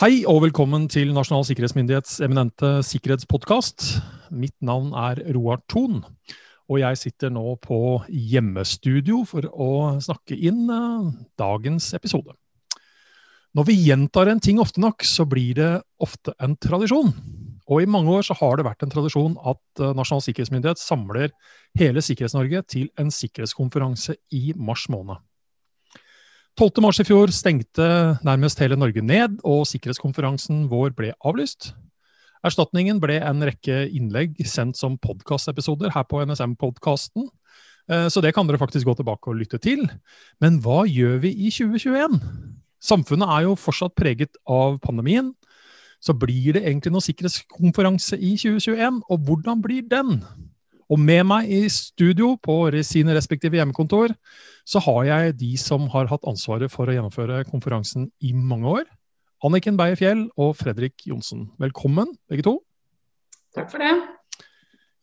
Hei og velkommen til Nasjonal sikkerhetsmyndighets eminente sikkerhetspodkast. Mitt navn er Roar Thon, og jeg sitter nå på hjemmestudio for å snakke inn uh, dagens episode. Når vi gjentar en ting ofte nok, så blir det ofte en tradisjon. Og i mange år så har det vært en tradisjon at uh, Nasjonal sikkerhetsmyndighet samler hele Sikkerhets-Norge til en sikkerhetskonferanse i mars måned. 12. mars i fjor stengte nærmest hele Norge ned, og sikkerhetskonferansen vår ble avlyst. Erstatningen ble en rekke innlegg sendt som podkastepisoder her på NSM-podkasten. Så det kan dere faktisk gå tilbake og lytte til. Men hva gjør vi i 2021? Samfunnet er jo fortsatt preget av pandemien. Så blir det egentlig noen sikkerhetskonferanse i 2021, og hvordan blir den? Og med meg i studio på sine respektive hjemmekontor, så har jeg de som har hatt ansvaret for å gjennomføre konferansen i mange år. Anniken Beyer-Fjell og Fredrik Johnsen. Velkommen, begge to. Takk for det.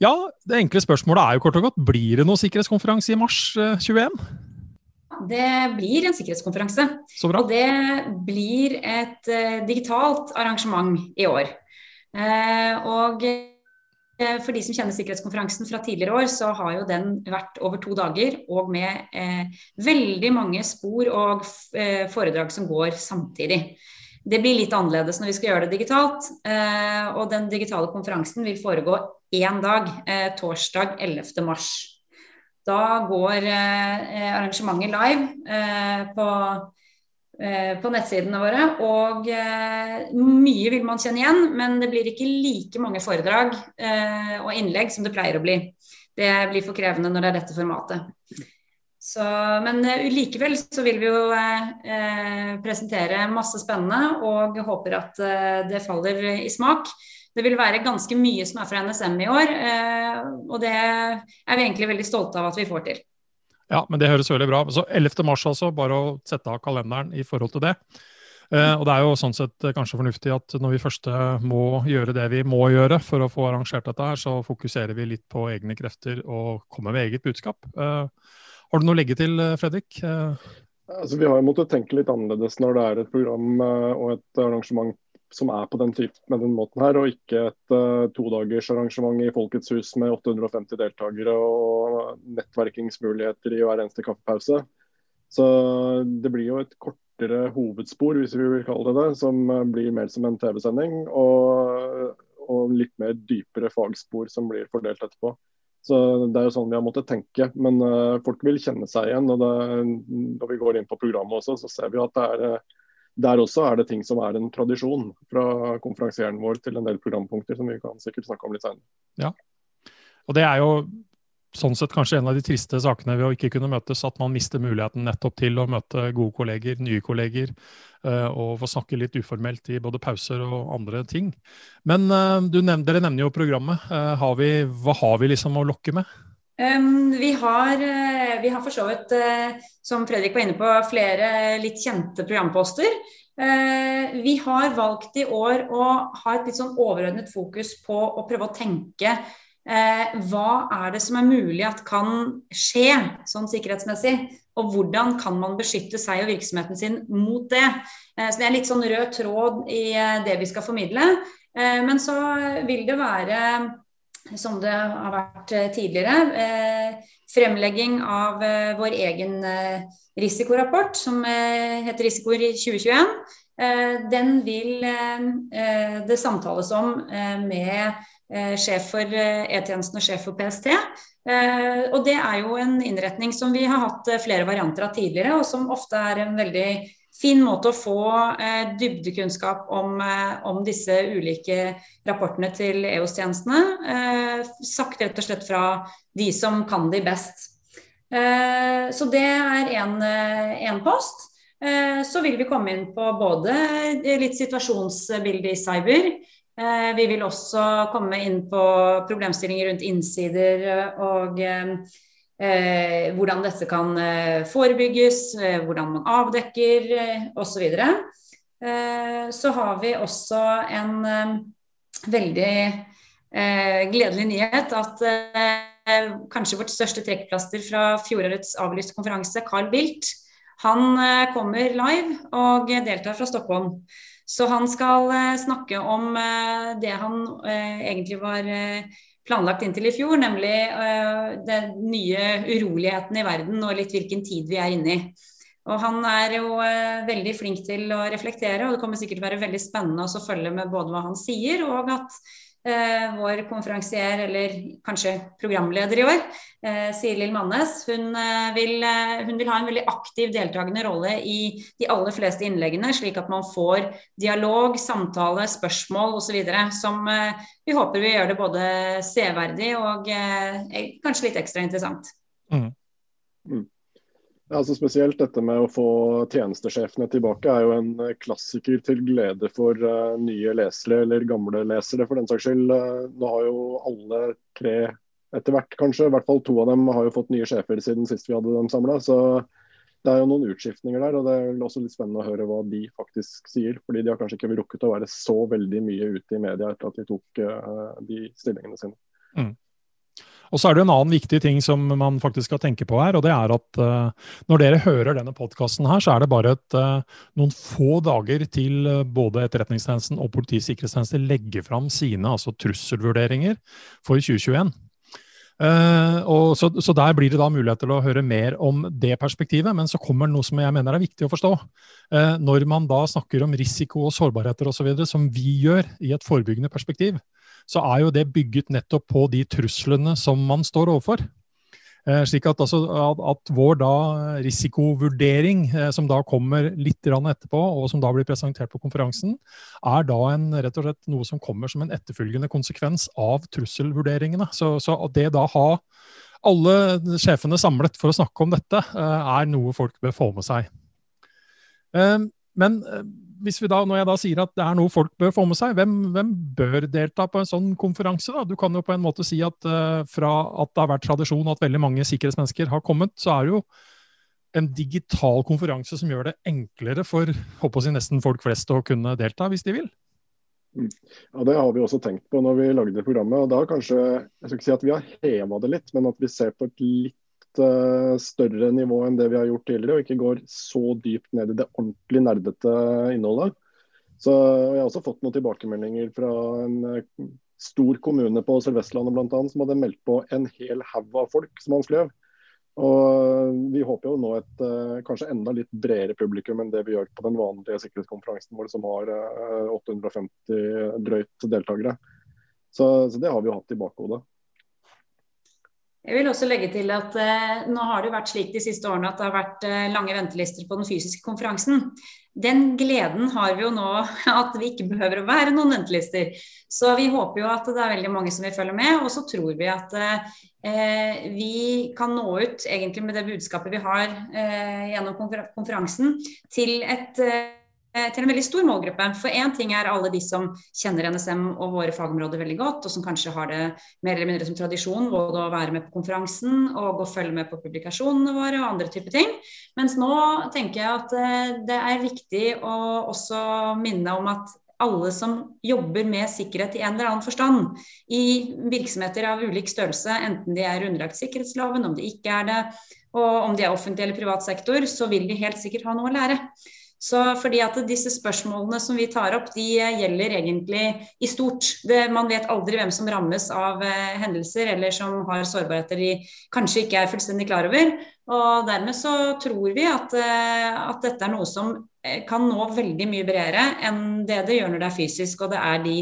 Ja, Det enkle spørsmålet er jo kort og godt, blir det noen sikkerhetskonferanse i mars 21? Det blir en sikkerhetskonferanse. Så bra. Og det blir et uh, digitalt arrangement i år. Uh, og Eh, for de som kjenner sikkerhetskonferansen fra tidligere år, så har jo den vært over to dager og med eh, veldig mange spor og eh, foredrag som går samtidig. Det blir litt annerledes når vi skal gjøre det digitalt. Eh, og den digitale konferansen vil foregå én dag, eh, torsdag 11. mars. Da går eh, arrangementet live på Eh, på nettsidene våre. Og eh, mye vil man kjenne igjen, men det blir ikke like mange foredrag eh, og innlegg som det pleier å bli. Det blir for krevende når det er dette formatet. Så, men likevel så vil vi jo eh, presentere masse spennende og håper at eh, det faller i smak. Det vil være ganske mye som er fra NSM i år, eh, og det er vi egentlig veldig stolte av at vi får til. Ja, men det høres veldig bra Så 11. mars, altså. Bare å sette av kalenderen i forhold til det. Uh, og det er jo sånn sett eh, kanskje fornuftig at når vi først må gjøre det vi må gjøre for å få arrangert dette her, så fokuserer vi litt på egne krefter og kommer med eget budskap. Uh, har du noe å legge til, Fredrik? Uh... Altså, vi har måttet tenke litt annerledes når det er et program og et arrangement som er på den, med den måten her, og ikke et uh, todagersarrangement i Folkets hus med 850 deltakere og nettverkingsmuligheter i hver eneste kaffepause. Så det blir jo et kortere hovedspor, hvis vi vil kalle det det, som uh, blir mer som en TV-sending. Og, og, litt mer dypere fagspor som blir fordelt etterpå. Så Det er jo sånn vi har måttet tenke. Men uh, folk vil kjenne seg igjen. og det, Når vi går inn på programmet også, så ser vi at det er der også er det ting som er en tradisjon fra konferansieren vår til en del programpunkter som vi kan sikkert snakke om litt senere. Ja, og det er jo sånn sett kanskje en av de triste sakene ved å ikke kunne møtes, at man mister muligheten nettopp til å møte gode kolleger, nye kolleger, uh, og få snakke litt uformelt i både pauser og andre ting. Men uh, nevner, dere nevner jo programmet. Uh, har vi, hva har vi liksom å lokke med? Vi, har, uh, vi har for så vidt, uh, som Fredrik var inne på, flere litt kjente programposter. Uh, vi har valgt i år å ha et litt sånn overordnet fokus på å prøve å tenke hva er det som er mulig at kan skje sånn sikkerhetsmessig, og hvordan kan man beskytte seg og virksomheten sin mot det. så Det er litt sånn rød tråd i det vi skal formidle. men så vil det være som det har vært eh, tidligere. Eh, fremlegging av eh, vår egen risikorapport, som heter Risikoer i 2021. Den vil det samtales om med sjef for E-tjenesten og sjef for PST. Og det er jo en innretning som vi har hatt flere varianter av tidligere, og som ofte er en veldig fin måte å få eh, dybdekunnskap om, eh, om, disse ulike rapportene til EOS-tjenestene. Eh, sagt rett og slett fra de som kan de best. Eh, så det er én post. Eh, så vil vi komme inn på både litt situasjonsbilde i cyber. Eh, vi vil også komme inn på problemstillinger rundt innsider og Eh, hvordan dette kan eh, forebygges, eh, hvordan man avdekker eh, osv. Eh, så har vi også en eh, veldig gledelig nyhet at kanskje vårt største trekkplaster fra fjorårets avlyste konferanse, Carl Bildt, han kommer live og deltar fra Stockholm. Så han skal snakke om det han egentlig var planlagt inntil i fjor, nemlig den nye uroligheten i verden og litt hvilken tid vi er inne i. Og Han er jo veldig flink til å reflektere, og det kommer sikkert til å være veldig spennende å følge med både hva han sier, og at eh, vår konferansier, eller kanskje programleder i år, eh, Siril Mannes, hun, eh, vil, eh, hun, vil, ha en veldig aktiv deltakende rolle i de aller fleste innleggene, slik at man får dialog, samtale, spørsmål osv. som eh, vi håper vil gjøre det både severdig og eh, kanskje litt ekstra interessant. Mm. Altså Spesielt dette med å få tjenestesjefene tilbake er jo en eh, klassiker til glede for uh, nye lesere, eller gamle lesere for den saks skyld. Uh, nå har jo alle tre etter hvert, kanskje, i hvert fall to av dem har jo fått nye sjefer siden sist vi hadde dem samla. Så det er jo noen utskiftninger der, og det er også litt spennende å høre hva de faktisk sier. fordi de har kanskje ikke rukket å være så veldig mye ute i media etter at de tok uh, de stillingene sine. Mm. Og så er det en annen viktig ting som man faktisk skal tenke på her, og det er at uh, når dere hører denne podkasten her, så er det bare et, uh, noen få dager til uh, både Etterretningstjenesten og Politiets sikkerhetstjeneste legger fram sine altså trusselvurderinger for 2021. Uh, så, så, Der blir det da mulighet til å høre mer om det perspektivet. Men så kommer noe som jeg mener er viktig å forstå. Når man da snakker om risiko og sårbarheter osv., som vi gjør i et forebyggende perspektiv, så er jo det bygget nettopp på de truslene som man står overfor. Eh, slik at, altså, at, at, vår da risikovurdering, eh, som da kommer litt etterpå, og som da blir presentert på konferansen, er da en, rett og slett noe som kommer som en etterfølgende konsekvens av trusselvurderingene. Så, så det da ha alle sjefene samlet for å snakke om dette, eh, er noe folk bør få med seg. Men hvis vi da, når jeg da sier at det er noe folk bør få med seg, hvem, hvem bør delta på en sånn konferanse? da? Du kan jo på en måte si at uh, fra at det har vært tradisjon at veldig mange sikkerhetsmennesker har kommet, så er det jo en digital konferanse som gjør det enklere for håper jeg, nesten folk flest å kunne delta, hvis de vil. Mm. Ja, Det har vi også tenkt på når vi lagde programmet. og da kanskje, jeg skal ikke si at Vi har heva det litt, men at vi ser på et litt uh, større nivå enn det vi har gjort tidligere, og ikke går så dypt ned i det ordentlig nerdete innholdet. Så Jeg har også fått noen tilbakemeldinger fra en uh, stor kommune på Sør-Vestlandet bl.a. som hadde meldt på en hel haug av folk som han skrev. Og Vi håper jo nå et kanskje enda litt bredere publikum enn det vi gjør på den vanlige sikkerhetskonferansen vår, som har 850 drøyt deltakere. Så, så det har vi jo hatt i bakhodet. Jeg vil også legge til at eh, nå har det vært slik de siste årene at det har vært eh, lange ventelister på den fysiske konferansen. Den gleden har vi jo nå at vi ikke behøver å være noen ventelister. Så vi håper jo at det er veldig mange som vil følge med. Og så tror vi at eh, vi kan nå ut egentlig med det budskapet vi har eh, gjennom konferansen til et eh, Eh, til en veldig stor målgruppe. For én ting er alle de som kjenner NSM og våre fagområder veldig godt, og som kanskje har det mer eller mindre som tradisjon både å være med på konferansen og å følge med på publikasjonene våre og andre typer ting. Mens nå tenker jeg at eh, det er viktig å også minne om at alle som jobber med sikkerhet i en eller annen forstand, i virksomheter av ulik størrelse, enten de er underlagt sikkerhetsloven, om de ikke er det, og om de er offentlig eller privat sektor, så vil de helt sikkert ha noe å lære. Så fordi at disse spørsmålene som vi tar opp, de gjelder egentlig i stort. Det, man vet aldri hvem som rammes av eh, hendelser eller som har sårbarheter de kanskje ikke er fullstendig klar over. Og dermed så tror vi at, eh, at dette er noe som eh, kan nå veldig mye bredere enn det det gjør når det er fysisk. Og det er de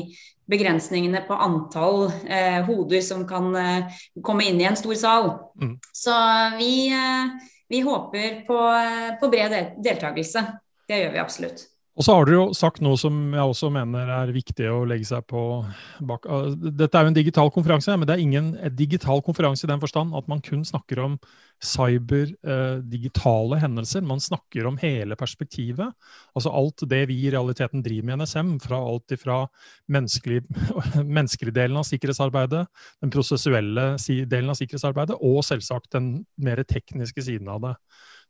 begrensningene på antall eh, hoder som kan eh, komme inn i en stor sal. Mm. Så vi, eh, vi håper på, på bred deltakelse. Det gjør vi absolutt. Og så har dere jo sagt noe som jeg også mener er viktig å legge seg på bak. Dette er jo en digital konferanse, men det er ingen digital konferanse i den forstand at man kun snakker om cyber, eh, hendelser. Man snakker om hele perspektivet. Altså alt det vi i realiteten driver med i NSM, fra alt ifra menneskelig, menneskelig delen av sikkerhetsarbeidet, den prosessuelle delen av sikkerhetsarbeidet, og selvsagt den mer tekniske siden av det.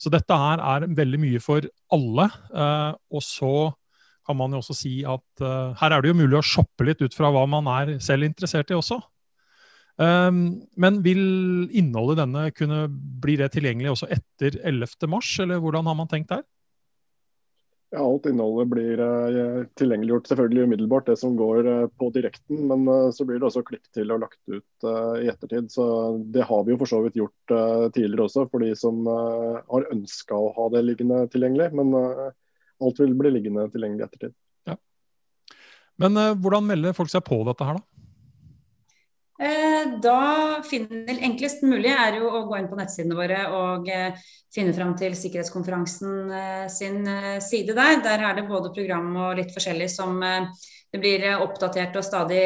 Så dette her er veldig mye for alle. Eh, og så kan man jo også si at uh, her er det jo mulig å shoppe litt ut fra hva man er selv interessert i også. Um, men vil innholdet denne kunne bli det tilgjengelig også etter 11.3, eller hvordan har man tenkt der? Ja, Alt innholdet blir uh, tilgjengeliggjort selvfølgelig umiddelbart, det som går uh, på direkten. Men uh, så blir det også klipp til og lagt ut i ettertid. Så Det har vi jo for så vidt gjort tidligere også, for de som har ønska å ha det liggende tilgjengelig. Men alt vil bli liggende tilgjengelig i ettertid. Ja. Men hvordan melder folk seg på dette her, da? Eh, da finner Enklest mulig er jo å gå inn på nettsidene våre og eh, finne fram til sikkerhetskonferansen eh, sin side der. Der er det både program og litt forskjellig som det blir oppdatert og stadig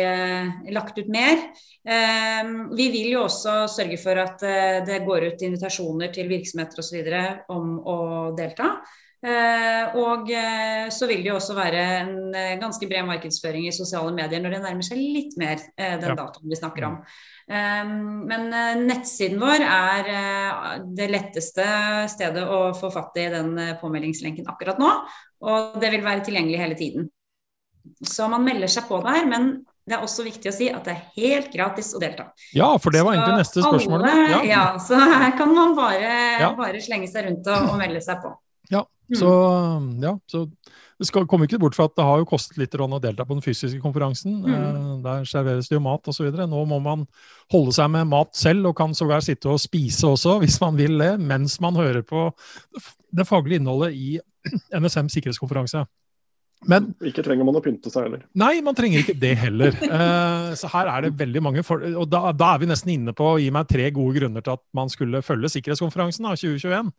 lagt ut mer. Vi vil jo også sørge for at det går ut invitasjoner til virksomheter osv. om å delta. Eh, og eh, så vil det jo også være en eh, ganske bred markedsføring i sosiale medier når det nærmer seg litt mer den datoen vi snakker om. Men nettsiden vår er det letteste stedet å få fatt i den påmeldingslenken akkurat nå. Og det vil være tilgjengelig hele tiden. Så man melder seg på der, men det er også viktig å si at det er helt gratis å delta. Ja, for det var egentlig neste spørsmål. Ja. ja. så her kan man bare, ja. bare slenge seg rundt og, og melde seg på. Så, mm. ja, så det skal, kommer ikke bort fra at det har jo kostet litt å delta på den fysiske konferansen. Mm. Eh, der serveres det jo mat osv. Nå må man holde seg med mat selv, og kan sågar sitte og spise også, hvis man vil det, mens man hører på det faglige innholdet i NSM sikkerhetskonferanse. Men, ikke trenger man å pynte seg heller. Nei, man trenger ikke det heller. Eh, så her er det veldig mange for, Og da, da, er vi nesten inne på å gi meg tre gode grunner til at man skulle følge sikkerhetskonferansen av 2021.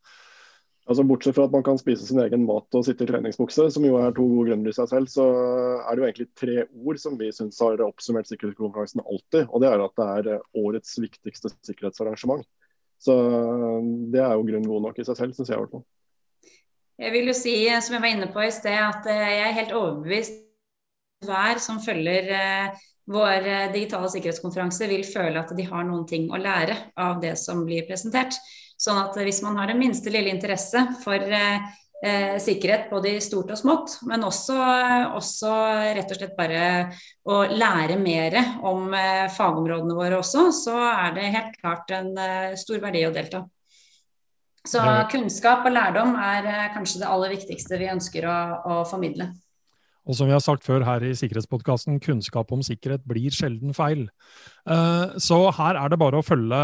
Altså Bortsett fra at man kan spise sin egen mat og sitte i treningsbukse, som jo er to gode grunner i seg selv, så er det jo egentlig tre ord som vi syns har oppsummert sikkerhetskonferansen alltid. Og det er at det er eh, årets viktigste sikkerhetsarrangement. Så eh, det er jo grunn god nok i seg selv, syns jeg i hvert fall. Jeg vil jo si, som jeg var inne på i sted, at eh, jeg er helt overbevist hver som følger vår digitale sikkerhetskonferanse, vil føle at de har noen ting å lære av det som blir presentert. Sånn at hvis man har den minste lille interesse for eh, eh, sikkerhet både i stort og smått, men også, også, rett og slett bare å lære mer om eh, fagområdene våre også, så er det helt klart en eh, stor verdi å delta. Så kunnskap og lærdom er eh, kanskje det aller viktigste vi ønsker å, å formidle. Og som vi har sagt før her i Sikkerhetspodkasten, kunnskap om sikkerhet blir sjelden feil. Eh, så her er det bare å følge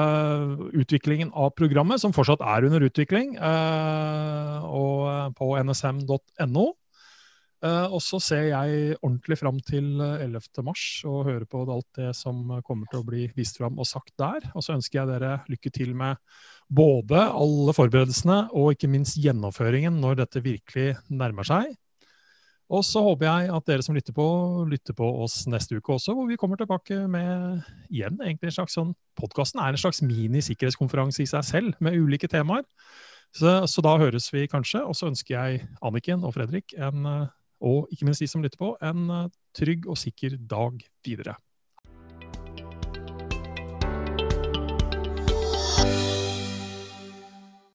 utviklingen av programmet, som fortsatt er under utvikling, eh, og på nsm.no. Eh, og så ser jeg ordentlig fram til 11. mars og hører på alt det som kommer til å bli vist fram og sagt der. Og så ønsker jeg dere lykke til med både alle forberedelsene og ikke minst gjennomføringen når dette virkelig nærmer seg. Og så håper jeg at dere som lytter på, lytter på oss neste uke også, hvor vi kommer tilbake med igjen egentlig en slags sånn Podkasten er en slags mini-sikkerhetskonferanse i seg selv, med ulike temaer. Så, så, da høres vi kanskje. Og så ønsker jeg Anniken og Fredrik, en, og ikke minst de som lytter på, en trygg og sikker dag videre.